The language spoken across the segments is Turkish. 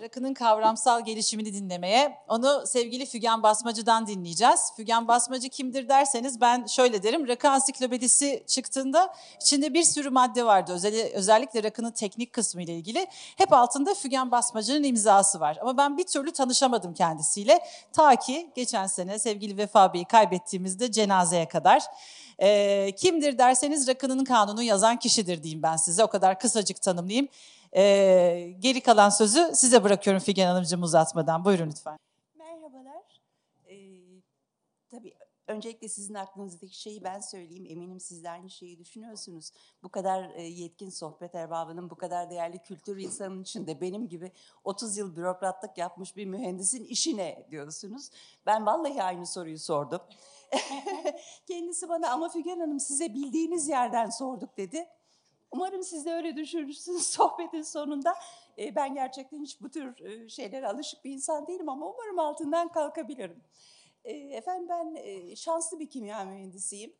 rakının kavramsal gelişimini dinlemeye. Onu sevgili Fügen Basmacı'dan dinleyeceğiz. Fügen Basmacı kimdir derseniz ben şöyle derim. Rakı ansiklopedisi çıktığında içinde bir sürü madde vardı. özellikle rakının teknik kısmı ile ilgili. Hep altında Fügen Basmacı'nın imzası var. Ama ben bir türlü tanışamadım kendisiyle. Ta ki geçen sene sevgili Vefa Bey'i kaybettiğimizde cenazeye kadar. E, kimdir derseniz rakının kanunu yazan kişidir diyeyim ben size. O kadar kısacık tanımlayayım. E, geri kalan sözü size bırakıyorum Figen Hanımcığım uzatmadan. Buyurun lütfen. Merhabalar. Ee, tabii öncelikle sizin aklınızdaki şeyi ben söyleyeyim. Eminim siz de aynı şeyi düşünüyorsunuz. Bu kadar e, yetkin sohbet erbabının, bu kadar değerli kültür insanının içinde benim gibi 30 yıl bürokratlık yapmış bir mühendisin işi ne diyorsunuz. Ben vallahi aynı soruyu sordum. Kendisi bana ama Figen Hanım size bildiğiniz yerden sorduk dedi. Umarım siz de öyle düşünürsünüz sohbetin sonunda. E, ben gerçekten hiç bu tür e, şeylere alışık bir insan değilim ama umarım altından kalkabilirim. E, efendim ben e, şanslı bir kimya mühendisiyim.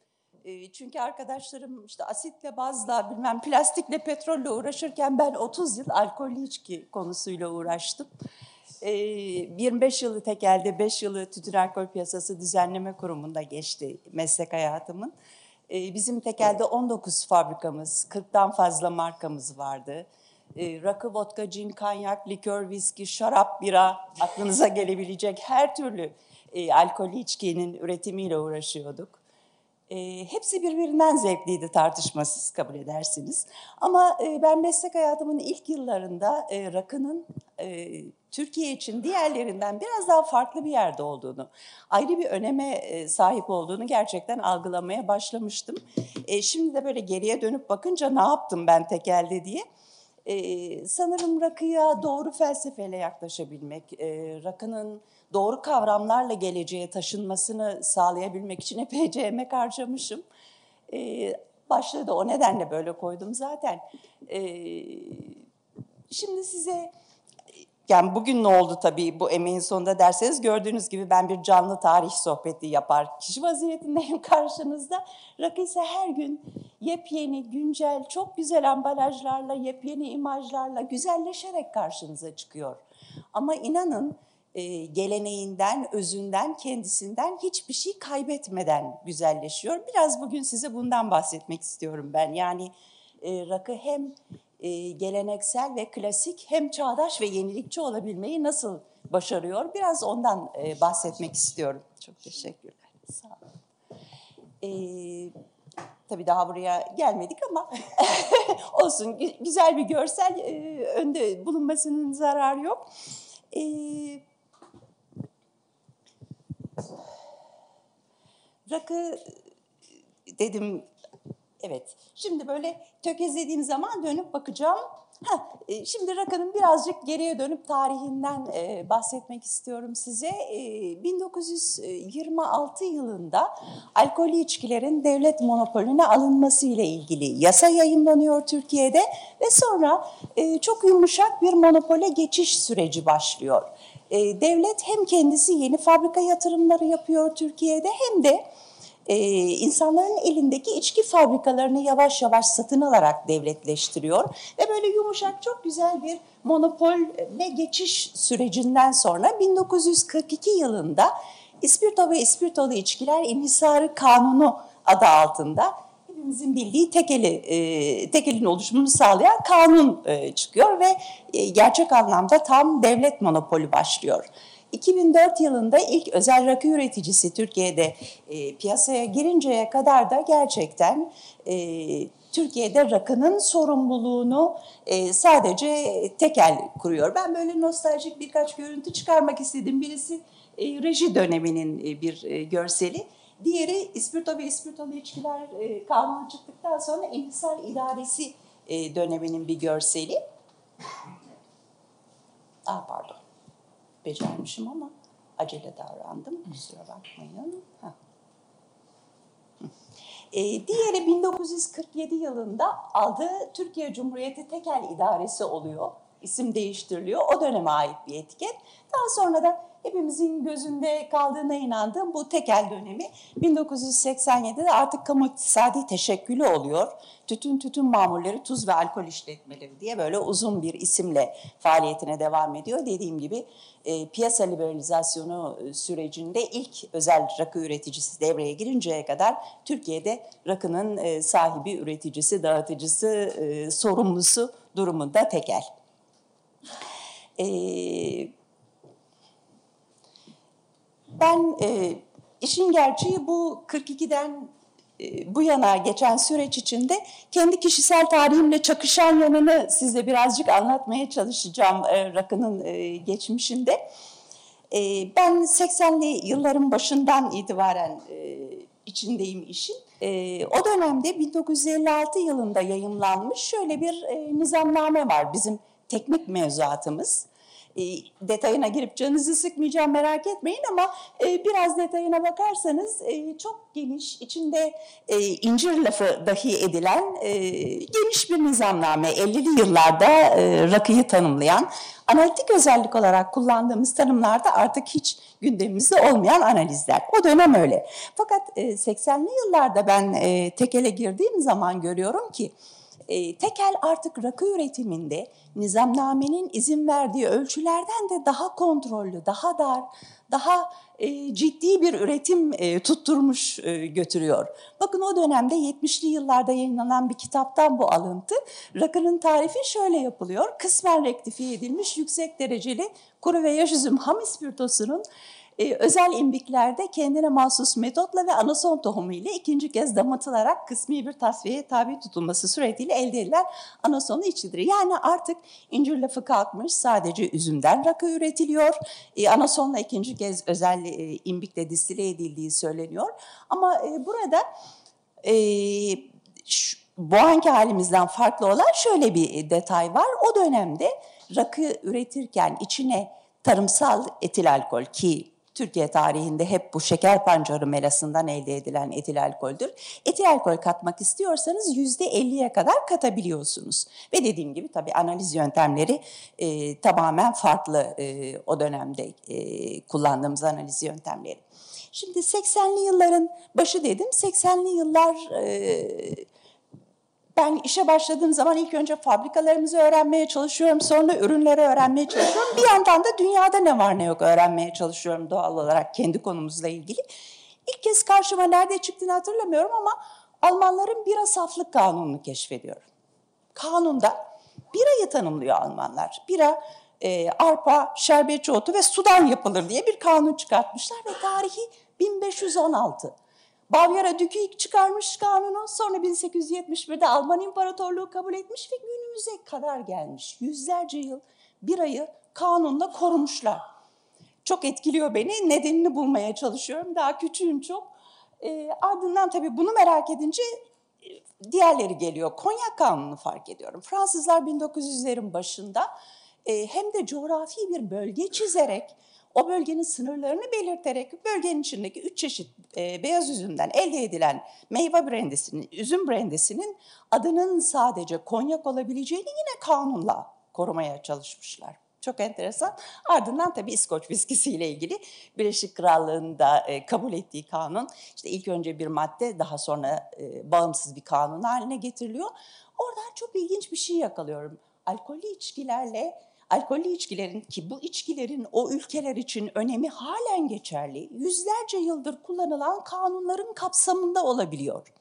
E, çünkü arkadaşlarım işte asitle, bazla, bilmem plastikle, petrolle uğraşırken ben 30 yıl alkollü içki konusuyla uğraştım. 25 yılı tekelde, 5 yılı tütün alkol piyasası düzenleme kurumunda geçti meslek hayatımın. Bizim tekelde 19 fabrikamız, 40'tan fazla markamız vardı. Rakı, vodka, cin, kanyak, likör, viski, şarap, bira, aklınıza gelebilecek her türlü alkollü içkinin üretimiyle uğraşıyorduk. E, hepsi birbirinden zevkliydi tartışmasız kabul edersiniz. Ama e, ben meslek hayatımın ilk yıllarında e, rakının e, Türkiye için diğerlerinden biraz daha farklı bir yerde olduğunu, ayrı bir öneme e, sahip olduğunu gerçekten algılamaya başlamıştım. E, şimdi de böyle geriye dönüp bakınca ne yaptım ben tekelde diye. Ee, sanırım rakıya doğru felsefeyle yaklaşabilmek, e, rakının doğru kavramlarla geleceğe taşınmasını sağlayabilmek için epeyce emek harcamışım. Ee, başlığı da o nedenle böyle koydum zaten. Ee, şimdi size yani bugün ne oldu tabii bu emeğin sonunda derseniz gördüğünüz gibi ben bir canlı tarih sohbeti yapar kişi vaziyetindeyim karşınızda. Rakı ise her gün yepyeni, güncel, çok güzel ambalajlarla, yepyeni imajlarla güzelleşerek karşınıza çıkıyor. Ama inanın e, geleneğinden, özünden, kendisinden hiçbir şey kaybetmeden güzelleşiyor. Biraz bugün size bundan bahsetmek istiyorum ben. Yani e, rakı hem e, geleneksel ve klasik hem çağdaş ve yenilikçi olabilmeyi nasıl başarıyor? Biraz ondan e, bahsetmek istiyorum. Çok teşekkürler. Sağ olun. E, tabii daha buraya gelmedik ama olsun güzel bir görsel e, önde bulunmasının zararı yok. E, rakı dedim Evet. Şimdi böyle tökezlediğim zaman dönüp bakacağım. Heh, e, şimdi Raka'nın birazcık geriye dönüp tarihinden e, bahsetmek istiyorum size. E, 1926 yılında alkollü içkilerin devlet monopolüne alınması ile ilgili yasa yayınlanıyor Türkiye'de ve sonra e, çok yumuşak bir monopole geçiş süreci başlıyor. E, devlet hem kendisi yeni fabrika yatırımları yapıyor Türkiye'de hem de e, insanların elindeki içki fabrikalarını yavaş yavaş satın alarak devletleştiriyor. Ve böyle yumuşak çok güzel bir monopol ve geçiş sürecinden sonra 1942 yılında İspirto ve İspirtolu içkiler inhisarı kanunu adı altında hepimizin bildiği tekeli, e, tekelin oluşumunu sağlayan kanun e, çıkıyor ve e, gerçek anlamda tam devlet monopolü başlıyor. 2004 yılında ilk özel rakı üreticisi Türkiye'de e, piyasaya girinceye kadar da gerçekten e, Türkiye'de rakının sorumluluğunu e, sadece tekel kuruyor. Ben böyle nostaljik birkaç görüntü çıkarmak istedim. Birisi e, reji döneminin e, bir e, görseli. Diğeri İspirto ve İspirtolu içkiler e, kanunu çıktıktan sonra İnhisar İdaresi e, döneminin bir görseli. Ah pardon becermişim ama acele davrandım. Kusura bakmayın. E, diğeri 1947 yılında aldığı Türkiye Cumhuriyeti Tekel İdaresi oluyor. İsim değiştiriliyor. O döneme ait bir etiket. Daha sonra da hepimizin gözünde kaldığına inandığım bu tekel dönemi 1987'de artık kamu iktisadi teşekkülü oluyor. Tütün tütün mamulleri tuz ve alkol işletmeleri diye böyle uzun bir isimle faaliyetine devam ediyor. Dediğim gibi e, piyasa liberalizasyonu e, sürecinde ilk özel rakı üreticisi devreye girinceye kadar Türkiye'de rakının e, sahibi, üreticisi, dağıtıcısı, e, sorumlusu durumunda tekel. E, ben e, işin gerçeği bu 42'den e, bu yana geçen süreç içinde kendi kişisel tarihimle çakışan yanını size birazcık anlatmaya çalışacağım e, rakının e, geçmişinde. E, ben 80'li yılların başından itibaren e, içindeyim işin. E, o dönemde 1956 yılında yayımlanmış şöyle bir e, nizamname var bizim teknik mevzuatımız. E, detayına girip canınızı sıkmayacağım merak etmeyin ama e, biraz detayına bakarsanız e, çok geniş, içinde incir lafı dahi edilen geniş bir nizamname. 50'li yıllarda rakıyı tanımlayan, analitik özellik olarak kullandığımız tanımlarda artık hiç gündemimizde olmayan analizler. O dönem öyle. Fakat e, 80'li yıllarda ben tekele girdiğim zaman görüyorum ki e, tekel artık rakı üretiminde nizamnamenin izin verdiği ölçülerden de daha kontrollü, daha dar, daha e, ciddi bir üretim e, tutturmuş e, götürüyor. Bakın o dönemde 70'li yıllarda yayınlanan bir kitaptan bu alıntı. Rakının tarifi şöyle yapılıyor. Kısmen rektifiye edilmiş yüksek dereceli kuru ve yaş üzüm ham ispirtosunun e, özel imbiklerde kendine mahsus metotla ve anason tohumu ile ikinci kez damatılarak kısmi bir tasfiyeye tabi tutulması suretiyle elde edilen anasonu içidir. Yani artık incir lafı kalkmış sadece üzümden rakı üretiliyor. E, anasonla ikinci kez özel e, imbikle distile edildiği söyleniyor. Ama e, burada e, şu, bu anki halimizden farklı olan şöyle bir detay var. O dönemde rakı üretirken içine tarımsal etil alkol ki Türkiye tarihinde hep bu şeker pancarı melasından elde edilen etil alkoldür. Etil alkol katmak istiyorsanız yüzde 50'ye kadar katabiliyorsunuz. Ve dediğim gibi tabii analiz yöntemleri e, tamamen farklı e, o dönemde e, kullandığımız analiz yöntemleri. Şimdi 80'li yılların başı dedim. 80'li yıllar e, ben işe başladığım zaman ilk önce fabrikalarımızı öğrenmeye çalışıyorum, sonra ürünleri öğrenmeye çalışıyorum. Bir yandan da dünyada ne var ne yok öğrenmeye çalışıyorum doğal olarak kendi konumuzla ilgili. İlk kez karşıma nerede çıktığını hatırlamıyorum ama Almanların bira saflık kanununu keşfediyorum. Kanunda birayı tanımlıyor Almanlar. Bira e, arpa, şerbetçi otu ve sudan yapılır diye bir kanun çıkartmışlar ve tarihi 1516. Bavyera Dükü çıkarmış kanunu, sonra 1871'de Alman İmparatorluğu kabul etmiş ve günümüze kadar gelmiş. Yüzlerce yıl bir ayı kanunla korumuşlar. Çok etkiliyor beni, nedenini bulmaya çalışıyorum. Daha küçüğüm çok. E, ardından tabii bunu merak edince e, diğerleri geliyor. Konyak Kanunu'nu fark ediyorum. Fransızlar 1900'lerin başında e, hem de coğrafi bir bölge çizerek o bölgenin sınırlarını belirterek bölgenin içindeki üç çeşit e, beyaz üzümden elde edilen meyve brendesinin, üzüm brendesinin adının sadece konyak olabileceğini yine kanunla korumaya çalışmışlar. Çok enteresan. Ardından tabii İskoç viskisiyle ilgili Birleşik Krallığı'nda e, kabul ettiği kanun, işte ilk önce bir madde daha sonra e, bağımsız bir kanun haline getiriliyor. Oradan çok ilginç bir şey yakalıyorum. Alkollü içkilerle alkollü içkilerin ki bu içkilerin o ülkeler için önemi halen geçerli, yüzlerce yıldır kullanılan kanunların kapsamında olabiliyor.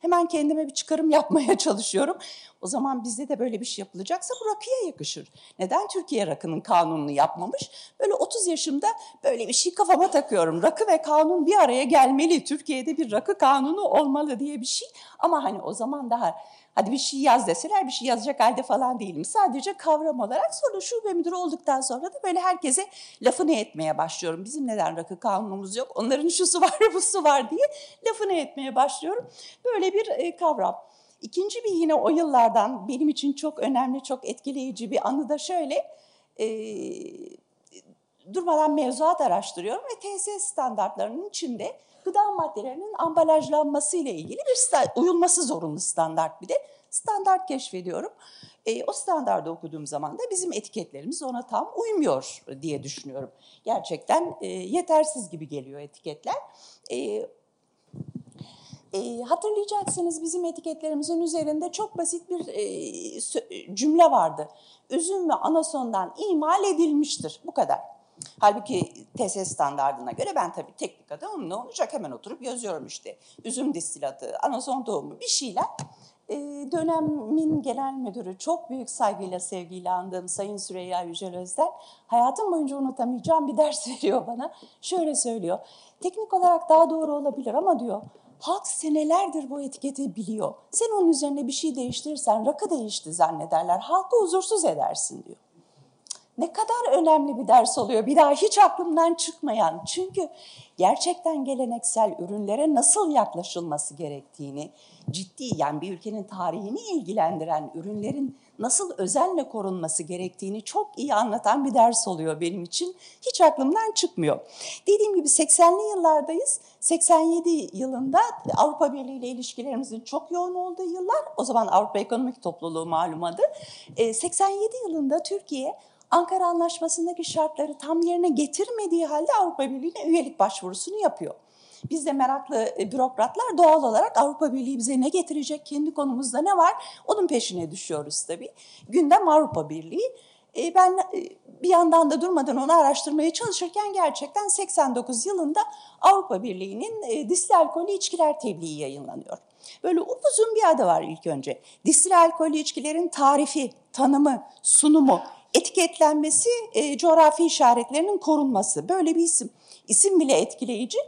Hemen kendime bir çıkarım yapmaya çalışıyorum. O zaman bizde de böyle bir şey yapılacaksa bu rakıya yakışır. Neden Türkiye rakının kanununu yapmamış? Böyle 30 yaşımda böyle bir şey kafama takıyorum. Rakı ve kanun bir araya gelmeli. Türkiye'de bir rakı kanunu olmalı diye bir şey. Ama hani o zaman daha Hadi bir şey yaz deseler bir şey yazacak halde falan değilim. Sadece kavram olarak sonra şube müdürü olduktan sonra da böyle herkese lafını etmeye başlıyorum. Bizim neden rakı kanunumuz yok? Onların şusu var, busu var diye lafını etmeye başlıyorum. Böyle bir e, kavram. İkinci bir yine o yıllardan benim için çok önemli, çok etkileyici bir anı da şöyle. E, durmadan mevzuat araştırıyorum ve TSS standartlarının içinde gıda maddelerinin ambalajlanması ile ilgili bir uyulması zorunlu standart bir de standart keşfediyorum. E, o standarda okuduğum zaman da bizim etiketlerimiz ona tam uymuyor diye düşünüyorum. Gerçekten e, yetersiz gibi geliyor etiketler. E, e, hatırlayacaksınız bizim etiketlerimizin üzerinde çok basit bir e, cümle vardı. Üzüm ve anasondan imal edilmiştir. Bu kadar. Halbuki TSS standartına göre ben tabii teknik adamım ne olacak hemen oturup yazıyorum işte. Üzüm distilatı, anason tohumu bir şeyler. Ee, dönemin genel müdürü çok büyük saygıyla sevgiyle andığım Sayın Süreyya Yücel Özden hayatım boyunca unutamayacağım bir ders veriyor bana. Şöyle söylüyor. Teknik olarak daha doğru olabilir ama diyor halk senelerdir bu etiketi biliyor. Sen onun üzerine bir şey değiştirirsen rakı değişti zannederler. Halkı huzursuz edersin diyor ne kadar önemli bir ders oluyor. Bir daha hiç aklımdan çıkmayan. Çünkü gerçekten geleneksel ürünlere nasıl yaklaşılması gerektiğini, ciddi yani bir ülkenin tarihini ilgilendiren ürünlerin nasıl özenle korunması gerektiğini çok iyi anlatan bir ders oluyor benim için. Hiç aklımdan çıkmıyor. Dediğim gibi 80'li yıllardayız. 87 yılında Avrupa Birliği ile ilişkilerimizin çok yoğun olduğu yıllar. O zaman Avrupa Ekonomik Topluluğu malum adı. 87 yılında Türkiye Ankara Anlaşması'ndaki şartları tam yerine getirmediği halde Avrupa Birliği'ne üyelik başvurusunu yapıyor. Biz de meraklı e, bürokratlar doğal olarak Avrupa Birliği bize ne getirecek, kendi konumuzda ne var onun peşine düşüyoruz tabii. Gündem Avrupa Birliği. E, ben e, bir yandan da durmadan onu araştırmaya çalışırken gerçekten 89 yılında Avrupa Birliği'nin distil alkolü içkiler tebliği yayınlanıyor. Böyle upuzun bir adı var ilk önce. Distil alkolü içkilerin tarifi, tanımı, sunumu, etiketlenmesi, e, coğrafi işaretlerinin korunması. Böyle bir isim. İsim bile etkileyici.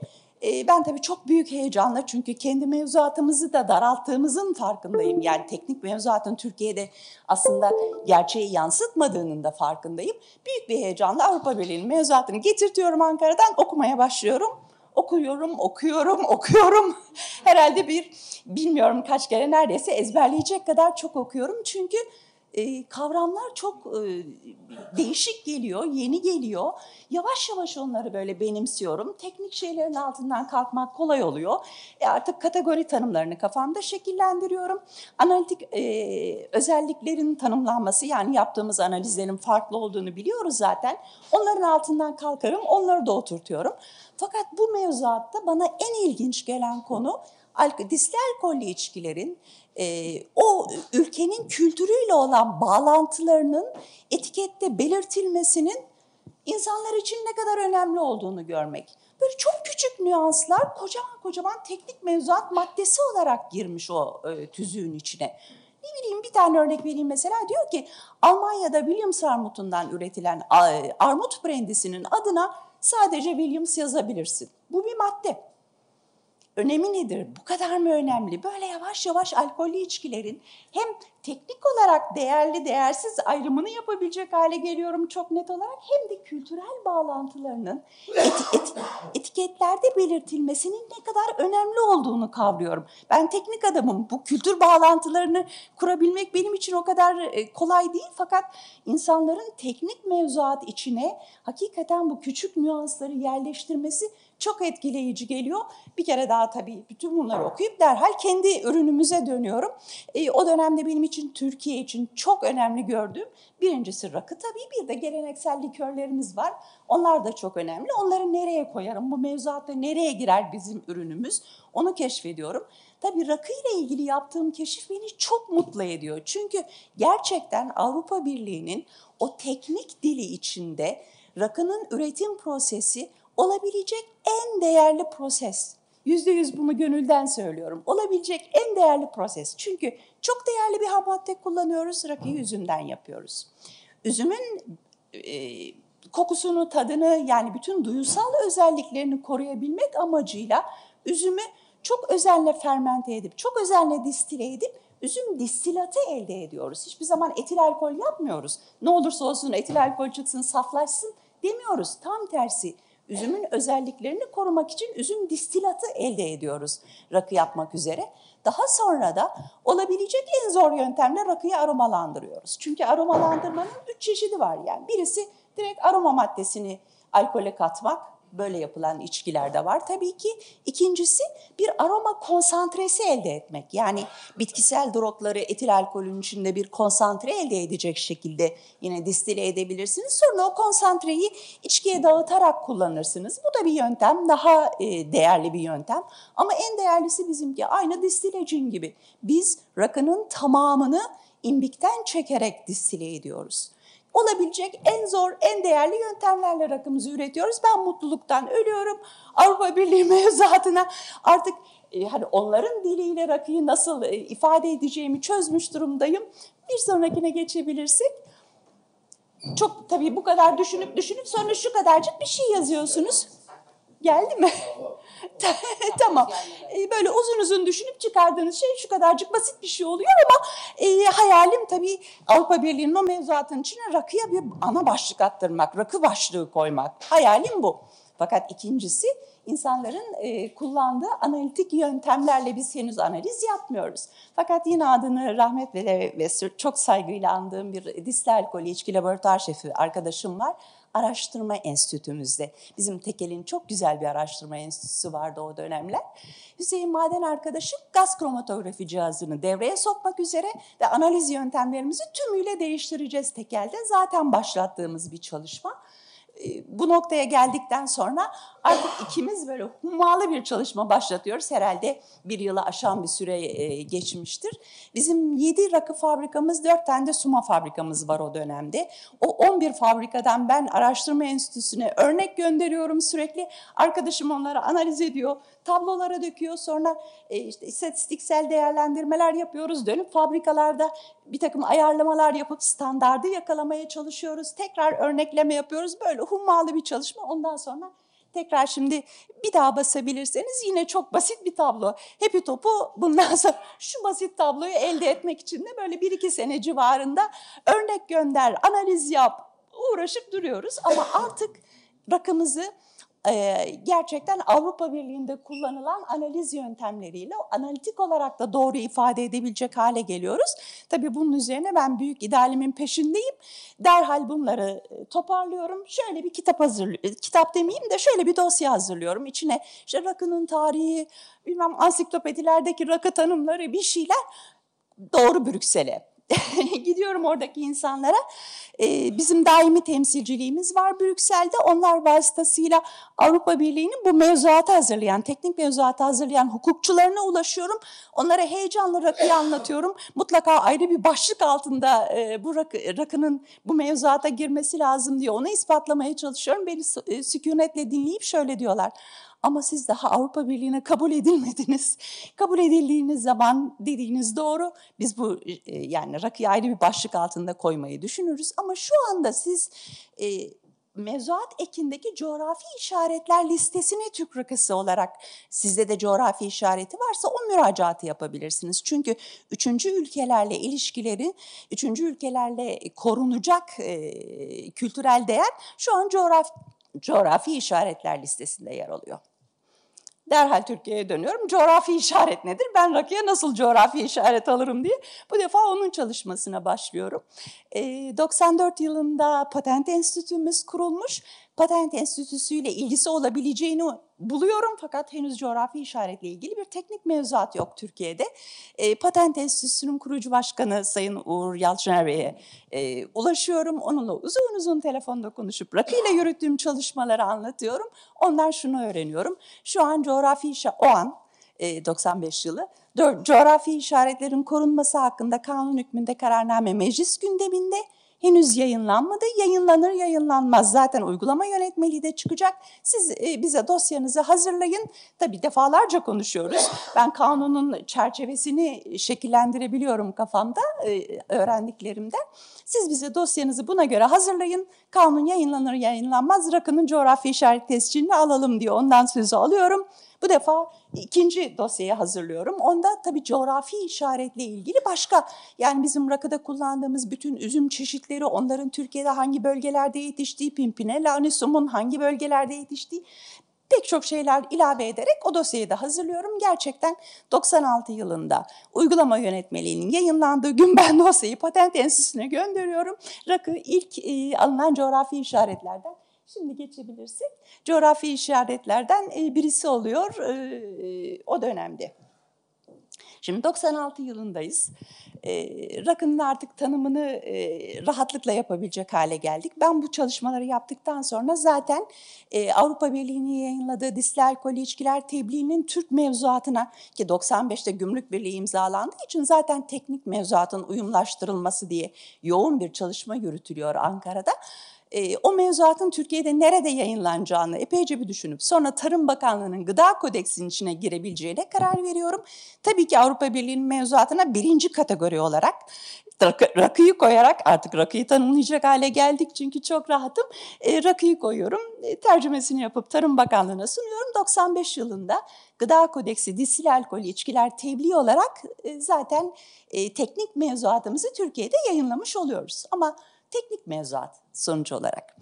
E, ben tabii çok büyük heyecanla çünkü kendi mevzuatımızı da daralttığımızın farkındayım. Yani teknik mevzuatın Türkiye'de aslında gerçeği yansıtmadığının da farkındayım. Büyük bir heyecanla Avrupa Birliği'nin mevzuatını getirtiyorum Ankara'dan okumaya başlıyorum okuyorum, okuyorum, okuyorum. Herhalde bir bilmiyorum kaç kere neredeyse ezberleyecek kadar çok okuyorum. Çünkü e, kavramlar çok e, değişik geliyor, yeni geliyor. Yavaş yavaş onları böyle benimsiyorum. Teknik şeylerin altından kalkmak kolay oluyor. E, artık kategori tanımlarını kafamda şekillendiriyorum. Analitik e, özelliklerin tanımlanması yani yaptığımız analizlerin farklı olduğunu biliyoruz zaten. Onların altından kalkarım, onları da oturtuyorum. Fakat bu mevzuatta bana en ilginç gelen konu disli alkollü içkilerin e, o ülkenin kültürüyle olan bağlantılarının etikette belirtilmesinin insanlar için ne kadar önemli olduğunu görmek. Böyle çok küçük nüanslar kocaman kocaman teknik mevzuat maddesi olarak girmiş o e, tüzüğün içine. Ne bileyim bir tane örnek vereyim mesela diyor ki Almanya'da Williams armutundan üretilen armut brandisinin adına sadece Williams yazabilirsin. Bu bir madde önemi nedir? Bu kadar mı önemli? Böyle yavaş yavaş alkollü içkilerin hem teknik olarak değerli değersiz ayrımını yapabilecek hale geliyorum çok net olarak hem de kültürel bağlantılarının eti, et, etiketlerde belirtilmesinin ne kadar önemli olduğunu kavruyorum. Ben teknik adamım. Bu kültür bağlantılarını kurabilmek benim için o kadar e, kolay değil fakat insanların teknik mevzuat içine hakikaten bu küçük nüansları yerleştirmesi çok etkileyici geliyor. Bir kere daha tabii bütün bunları okuyup derhal kendi ürünümüze dönüyorum. E, o dönemde benim için Türkiye için çok önemli gördüğüm birincisi rakı tabii bir de geleneksel likörlerimiz var. Onlar da çok önemli. Onları nereye koyarım? Bu mevzuatta nereye girer bizim ürünümüz? Onu keşfediyorum. Tabii rakı ile ilgili yaptığım keşif beni çok mutlu ediyor. Çünkü gerçekten Avrupa Birliği'nin o teknik dili içinde rakının üretim prosesi olabilecek en değerli proses. Yüzde yüz bunu gönülden söylüyorum. Olabilecek en değerli proses. Çünkü çok değerli bir ham madde kullanıyoruz, rakıyı üzümden yapıyoruz. Üzümün e, kokusunu, tadını yani bütün duyusal özelliklerini koruyabilmek amacıyla üzümü çok özenle fermente edip, çok özenle distile edip üzüm distilatı elde ediyoruz. Hiçbir zaman etil alkol yapmıyoruz. Ne olursa olsun etil alkol çıksın, saflaşsın demiyoruz. Tam tersi üzümün özelliklerini korumak için üzüm distilatı elde ediyoruz rakı yapmak üzere. Daha sonra da olabilecek en zor yöntemle rakıyı aromalandırıyoruz. Çünkü aromalandırmanın üç çeşidi var yani. Birisi direkt aroma maddesini alkole katmak. Böyle yapılan içkiler de var tabii ki. İkincisi bir aroma konsantresi elde etmek. Yani bitkisel drotları etil alkolün içinde bir konsantre elde edecek şekilde yine distile edebilirsiniz. Sonra o konsantreyi içkiye dağıtarak kullanırsınız. Bu da bir yöntem, daha e, değerli bir yöntem. Ama en değerlisi bizimki aynı distilecin gibi. Biz rakının tamamını imbikten çekerek distile ediyoruz olabilecek en zor, en değerli yöntemlerle rakımızı üretiyoruz. Ben mutluluktan ölüyorum. Avrupa Birliği mevzuatına artık e, hani onların diliyle rakıyı nasıl e, ifade edeceğimi çözmüş durumdayım. Bir sonrakine geçebilirsek. Çok tabii bu kadar düşünüp düşünüp sonra şu kadarcık bir şey yazıyorsunuz. Geldi mi? tamam. Ee, böyle uzun uzun düşünüp çıkardığınız şey şu kadarcık basit bir şey oluyor ama e, hayalim tabii Avrupa Birliği'nin o mevzuatın içine rakıya bir ana başlık attırmak, rakı başlığı koymak. Hayalim bu. Fakat ikincisi insanların e, kullandığı analitik yöntemlerle biz henüz analiz yapmıyoruz. Fakat yine adını rahmetle ve çok saygıyla andığım bir distil alkolü içki laboratuvar şefi arkadaşım var araştırma enstitümüzde. Bizim Tekel'in çok güzel bir araştırma enstitüsü vardı o dönemler. Hüseyin Maden arkadaşım gaz kromatografi cihazını devreye sokmak üzere ve analiz yöntemlerimizi tümüyle değiştireceğiz Tekel'de. Zaten başlattığımız bir çalışma. Ee, bu noktaya geldikten sonra artık ikimiz böyle hummalı bir çalışma başlatıyoruz. Herhalde bir yılı aşan bir süre e, geçmiştir. Bizim yedi rakı fabrikamız, dört tane de suma fabrikamız var o dönemde. O 11 fabrikadan ben araştırma enstitüsüne örnek gönderiyorum sürekli. Arkadaşım onları analiz ediyor, tablolara döküyor. Sonra e, işte istatistiksel değerlendirmeler yapıyoruz. Dönüp fabrikalarda bir takım ayarlamalar yapıp standardı yakalamaya çalışıyoruz. Tekrar örnekleme yapıyoruz. Böyle hummalı bir çalışma. Ondan sonra tekrar şimdi bir daha basabilirseniz yine çok basit bir tablo. Happy Top'u bundan sonra şu basit tabloyu elde etmek için de böyle bir iki sene civarında örnek gönder, analiz yap, uğraşıp duruyoruz. Ama artık rakımızı gerçekten Avrupa Birliği'nde kullanılan analiz yöntemleriyle analitik olarak da doğru ifade edebilecek hale geliyoruz. Tabii bunun üzerine ben büyük idealimin peşindeyim. Derhal bunları toparlıyorum. Şöyle bir kitap hazırlıyorum. Kitap demeyeyim de şöyle bir dosya hazırlıyorum. İçine işte rakının tarihi, bilmem ansiklopedilerdeki rakı tanımları bir şeyler doğru Brüksel'e. Gidiyorum oradaki insanlara. Ee, bizim daimi temsilciliğimiz var Brüksel'de. Onlar vasıtasıyla Avrupa Birliği'nin bu mevzuatı hazırlayan, teknik mevzuatı hazırlayan hukukçularına ulaşıyorum. Onlara heyecanla rakıyı anlatıyorum. Mutlaka ayrı bir başlık altında e, bu rakı, rakının bu mevzuata girmesi lazım diye onu ispatlamaya çalışıyorum. Beni e, sükunetle dinleyip şöyle diyorlar. Ama siz daha Avrupa Birliği'ne kabul edilmediniz. Kabul edildiğiniz zaman dediğiniz doğru. Biz bu e, yani rakıyı ayrı bir başlık altında koymayı düşünürüz. Ama şu anda siz e, mevzuat ekindeki coğrafi işaretler listesine Türk rakısı olarak sizde de coğrafi işareti varsa o müracaatı yapabilirsiniz. Çünkü üçüncü ülkelerle ilişkileri, üçüncü ülkelerle korunacak e, kültürel değer şu an coğrafi, coğrafi işaretler listesinde yer alıyor. Derhal Türkiye'ye dönüyorum. Coğrafi işaret nedir? Ben rakıya nasıl coğrafi işaret alırım diye bu defa onun çalışmasına başlıyorum. E, 94 yılında Patent Enstitümüz kurulmuş. Patent Enstitüsü ile ilgisi olabileceğini buluyorum fakat henüz coğrafi işaretle ilgili bir teknik mevzuat yok Türkiye'de. E, Patent Enstitüsü'nün kurucu başkanı Sayın Uğur Yalçıner Bey'e e, ulaşıyorum. Onunla uzun uzun telefonda konuşup rakıyla yürüttüğüm çalışmaları anlatıyorum. Ondan şunu öğreniyorum. Şu an coğrafi işe o an 95 e, yılı coğrafi işaretlerin korunması hakkında kanun hükmünde kararname meclis gündeminde henüz yayınlanmadı. Yayınlanır yayınlanmaz zaten uygulama yönetmeliği de çıkacak. Siz e, bize dosyanızı hazırlayın. Tabii defalarca konuşuyoruz. Ben kanunun çerçevesini şekillendirebiliyorum kafamda e, öğrendiklerimden. Siz bize dosyanızı buna göre hazırlayın. Kanun yayınlanır yayınlanmaz rakının coğrafi işaret tescilini alalım diyor. Ondan sözü alıyorum. Bu defa ikinci dosyayı hazırlıyorum. Onda tabii coğrafi işaretle ilgili başka yani bizim rakıda kullandığımız bütün üzüm çeşitleri, onların Türkiye'de hangi bölgelerde yetiştiği, Pimpine, Lanisum'un hangi bölgelerde yetiştiği pek çok şeyler ilave ederek o dosyayı da hazırlıyorum. Gerçekten 96 yılında uygulama yönetmeliğinin yayınlandığı gün ben dosyayı patent enstitüsüne gönderiyorum. Rakı ilk e, alınan coğrafi işaretlerden Şimdi geçebilirsek coğrafi işaretlerden e, birisi oluyor e, o dönemde. Şimdi 96 yılındayız. E, rakının artık tanımını e, rahatlıkla yapabilecek hale geldik. Ben bu çalışmaları yaptıktan sonra zaten e, Avrupa Birliği'nin yayınladığı disli alkolü içkiler tebliğinin Türk mevzuatına ki 95'te Gümrük Birliği imzalandığı için zaten teknik mevzuatın uyumlaştırılması diye yoğun bir çalışma yürütülüyor Ankara'da e, o mevzuatın Türkiye'de nerede yayınlanacağını epeyce bir düşünüp sonra Tarım Bakanlığı'nın gıda kodeksinin içine girebileceğine karar veriyorum. Tabii ki Avrupa Birliği'nin mevzuatına birinci kategori olarak rakı, rakıyı koyarak artık rakıyı tanımlayacak hale geldik çünkü çok rahatım. E, rakıyı koyuyorum, e, tercümesini yapıp Tarım Bakanlığı'na sunuyorum. 95 yılında Gıda Kodeksi disil alkol içkiler tebliğ olarak e, zaten e, teknik mevzuatımızı Türkiye'de yayınlamış oluyoruz. Ama teknik mevzuat sonuç olarak.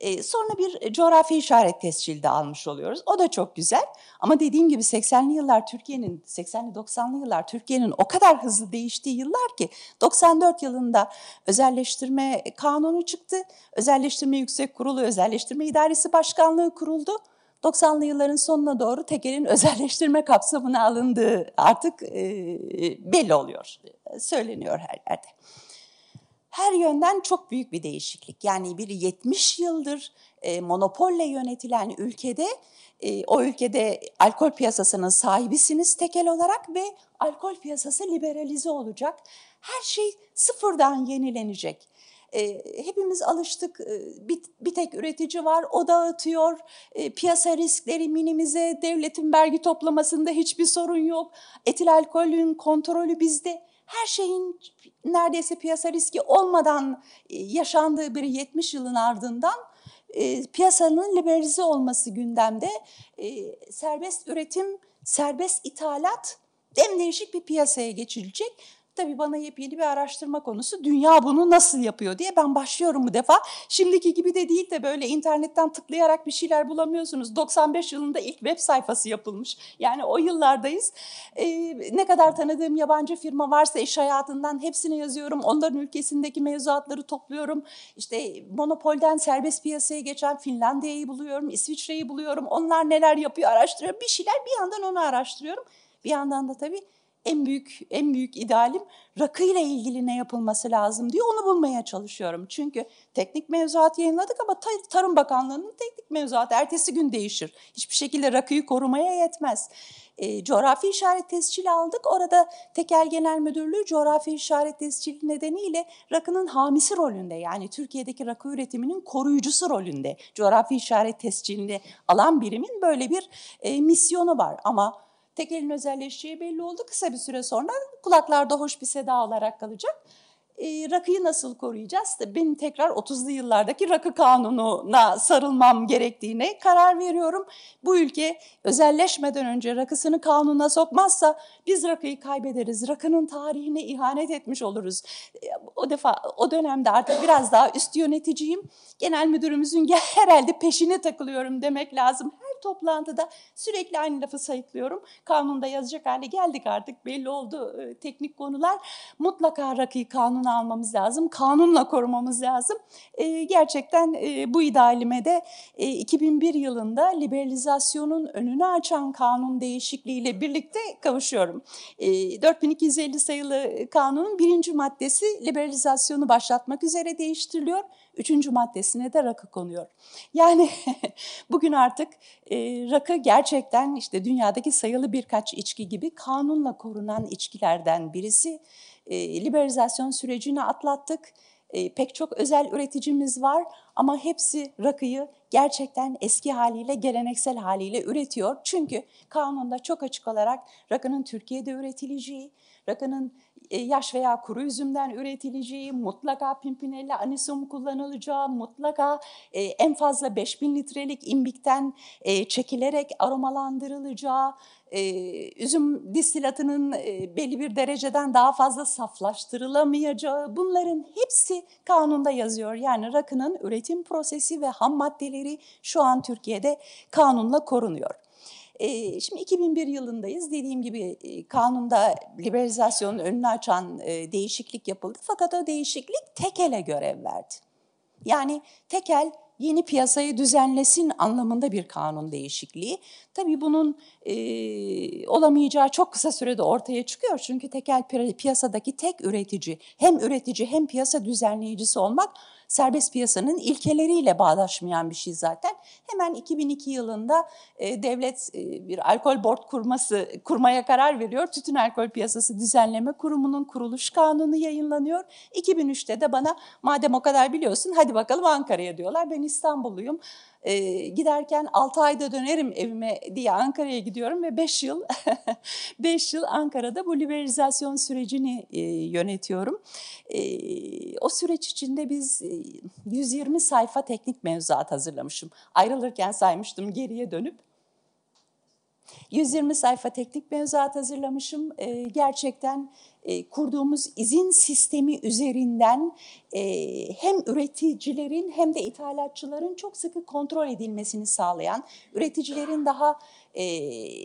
E, sonra bir coğrafi işaret tescili de almış oluyoruz. O da çok güzel. Ama dediğim gibi 80'li yıllar Türkiye'nin, 80'li 90'lı yıllar Türkiye'nin o kadar hızlı değiştiği yıllar ki 94 yılında özelleştirme kanunu çıktı. Özelleştirme Yüksek Kurulu, Özelleştirme İdaresi Başkanlığı kuruldu. 90'lı yılların sonuna doğru tekelin özelleştirme kapsamına alındığı artık e, belli oluyor, söyleniyor her yerde her yönden çok büyük bir değişiklik. Yani bir 70 yıldır e, monopolle yönetilen ülkede e, o ülkede alkol piyasasının sahibisiniz tekel olarak ve alkol piyasası liberalize olacak. Her şey sıfırdan yenilenecek. E, hepimiz alıştık e, bir, bir tek üretici var o dağıtıyor e, piyasa riskleri minimize devletin vergi toplamasında hiçbir sorun yok etil alkolün kontrolü bizde her şeyin neredeyse piyasa riski olmadan e, yaşandığı bir 70 yılın ardından e, piyasanın liberalize olması gündemde. E, serbest üretim, serbest ithalat değişik bir piyasaya geçilecek. Tabii bana yepyeni bir araştırma konusu. Dünya bunu nasıl yapıyor diye ben başlıyorum bu defa. Şimdiki gibi de değil de böyle internetten tıklayarak bir şeyler bulamıyorsunuz. 95 yılında ilk web sayfası yapılmış. Yani o yıllardayız. Ee, ne kadar tanıdığım yabancı firma varsa iş hayatından hepsini yazıyorum. Onların ülkesindeki mevzuatları topluyorum. İşte monopolden serbest piyasaya geçen Finlandiya'yı buluyorum, İsviçre'yi buluyorum. Onlar neler yapıyor araştırıyorum. Bir şeyler bir yandan onu araştırıyorum. Bir yandan da tabii en büyük en büyük idealim rakıyla ilgili ne yapılması lazım diye onu bulmaya çalışıyorum. Çünkü teknik mevzuat yayınladık ama Tarım Bakanlığı'nın teknik mevzuatı ertesi gün değişir. Hiçbir şekilde rakıyı korumaya yetmez. E, coğrafi işaret tescili aldık. Orada Tekel Genel Müdürlüğü coğrafi işaret tescili nedeniyle rakının hamisi rolünde yani Türkiye'deki rakı üretiminin koruyucusu rolünde coğrafi işaret tescilini alan birimin böyle bir e, misyonu var. Ama Tek elin özelleşeceği belli oldu. Kısa bir süre sonra kulaklarda hoş bir seda olarak kalacak. E, rakıyı nasıl koruyacağız? Benim tekrar 30'lu yıllardaki rakı kanununa sarılmam gerektiğine karar veriyorum. Bu ülke özelleşmeden önce rakısını kanuna sokmazsa biz rakıyı kaybederiz. Rakının tarihine ihanet etmiş oluruz. E, o defa o dönemde artık biraz daha üst yöneticiyim. Genel müdürümüzün herhalde peşine takılıyorum demek lazım toplantıda sürekli aynı lafı sayıklıyorum. Kanunda yazacak hale geldik artık belli oldu e, teknik konular. Mutlaka rakıyı kanuna almamız lazım. Kanunla korumamız lazım. E, gerçekten e, bu idealime de e, 2001 yılında liberalizasyonun önünü açan kanun değişikliğiyle birlikte kavuşuyorum. E, 4250 sayılı kanunun birinci maddesi liberalizasyonu başlatmak üzere değiştiriliyor. Üçüncü maddesine de rakı konuyor. Yani bugün artık e, rakı gerçekten işte dünyadaki sayılı birkaç içki gibi kanunla korunan içkilerden birisi. E, liberalizasyon sürecini atlattık. E, pek çok özel üreticimiz var ama hepsi rakıyı gerçekten eski haliyle, geleneksel haliyle üretiyor. Çünkü kanunda çok açık olarak rakının Türkiye'de üretileceği, rakının yaş veya kuru üzümden üretileceği, mutlaka pimpinella anisum kullanılacağı, mutlaka e, en fazla 5000 litrelik imbikten e, çekilerek aromalandırılacağı, üzüm distilatının belli bir dereceden daha fazla saflaştırılamayacağı bunların hepsi kanunda yazıyor. Yani rakının üretim prosesi ve ham maddeleri şu an Türkiye'de kanunla korunuyor. Şimdi 2001 yılındayız. Dediğim gibi kanunda liberalizasyonun önünü açan değişiklik yapıldı. Fakat o değişiklik tekele görev verdi. Yani tekel yeni piyasayı düzenlesin anlamında bir kanun değişikliği. Tabii bunun e, olamayacağı çok kısa sürede ortaya çıkıyor. Çünkü tekel piyasadaki tek üretici hem üretici hem piyasa düzenleyicisi olmak serbest piyasanın ilkeleriyle bağdaşmayan bir şey zaten. Hemen 2002 yılında e, devlet e, bir alkol board kurması kurmaya karar veriyor. Tütün Alkol Piyasası Düzenleme Kurumu'nun kuruluş kanunu yayınlanıyor. 2003'te de bana madem o kadar biliyorsun hadi bakalım Ankara'ya diyorlar. Ben İstanbulluyum e, giderken 6 ayda dönerim evime diye Ankara'ya gidiyorum ve 5 yıl 5 yıl Ankara'da bu liberalizasyon sürecini e, yönetiyorum. E, o süreç içinde biz e, 120 sayfa teknik mevzuat hazırlamışım. Ayrılırken saymıştım geriye dönüp. 120 sayfa teknik mevzuat hazırlamışım. E, gerçekten e, kurduğumuz izin sistemi üzerinden e, hem üreticilerin hem de ithalatçıların çok sıkı kontrol edilmesini sağlayan, üreticilerin daha e,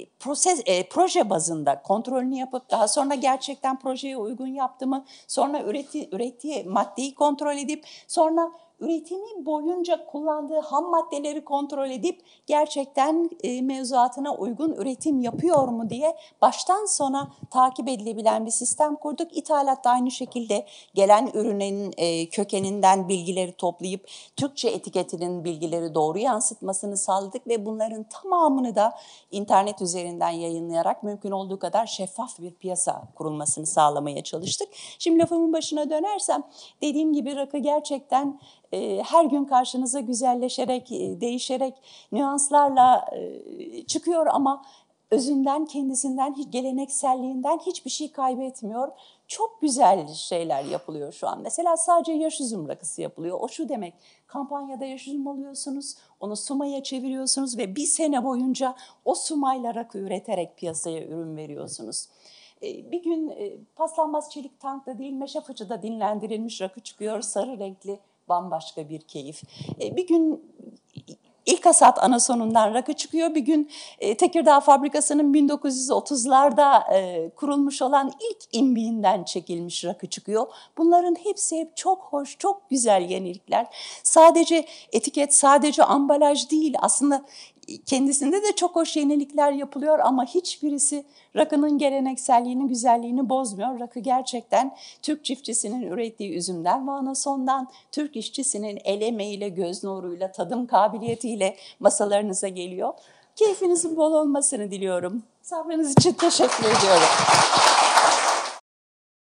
proses, e, proje bazında kontrolünü yapıp daha sonra gerçekten projeye uygun yaptı mı, sonra üreti, ürettiği maddeyi kontrol edip sonra üretimi boyunca kullandığı ham maddeleri kontrol edip gerçekten e, mevzuatına uygun üretim yapıyor mu diye baştan sona takip edilebilen bir sistem kurduk. İthalatta aynı şekilde gelen ürünün e, kökeninden bilgileri toplayıp Türkçe etiketinin bilgileri doğru yansıtmasını sağladık ve bunların tamamını da internet üzerinden yayınlayarak mümkün olduğu kadar şeffaf bir piyasa kurulmasını sağlamaya çalıştık. Şimdi lafımın başına dönersem dediğim gibi rakı gerçekten her gün karşınıza güzelleşerek, e, değişerek, nüanslarla e, çıkıyor ama özünden, kendisinden, gelenekselliğinden hiçbir şey kaybetmiyor. Çok güzel şeyler yapılıyor şu an. Mesela sadece yaş üzüm rakısı yapılıyor. O şu demek, kampanyada yaş üzüm alıyorsunuz, onu sumaya çeviriyorsunuz ve bir sene boyunca o sumayla rakı üreterek piyasaya ürün veriyorsunuz. Bir gün paslanmaz çelik tankta değil meşe fıçıda dinlendirilmiş rakı çıkıyor sarı renkli bambaşka bir keyif. E, bir gün ilk hasat anasonundan rakı çıkıyor. Bir gün e, Tekirdağ fabrikasının 1930'larda e, kurulmuş olan ilk imbiğinden çekilmiş rakı çıkıyor. Bunların hepsi hep çok hoş, çok güzel yenilikler. Sadece etiket, sadece ambalaj değil aslında kendisinde de çok hoş yenilikler yapılıyor ama hiçbirisi rakının gelenekselliğini, güzelliğini bozmuyor. Rakı gerçekten Türk çiftçisinin ürettiği üzümden ve Türk işçisinin el emeğiyle, göz nuruyla, tadım kabiliyetiyle masalarınıza geliyor. Keyfinizin bol olmasını diliyorum. Sabrınız için teşekkür ediyorum.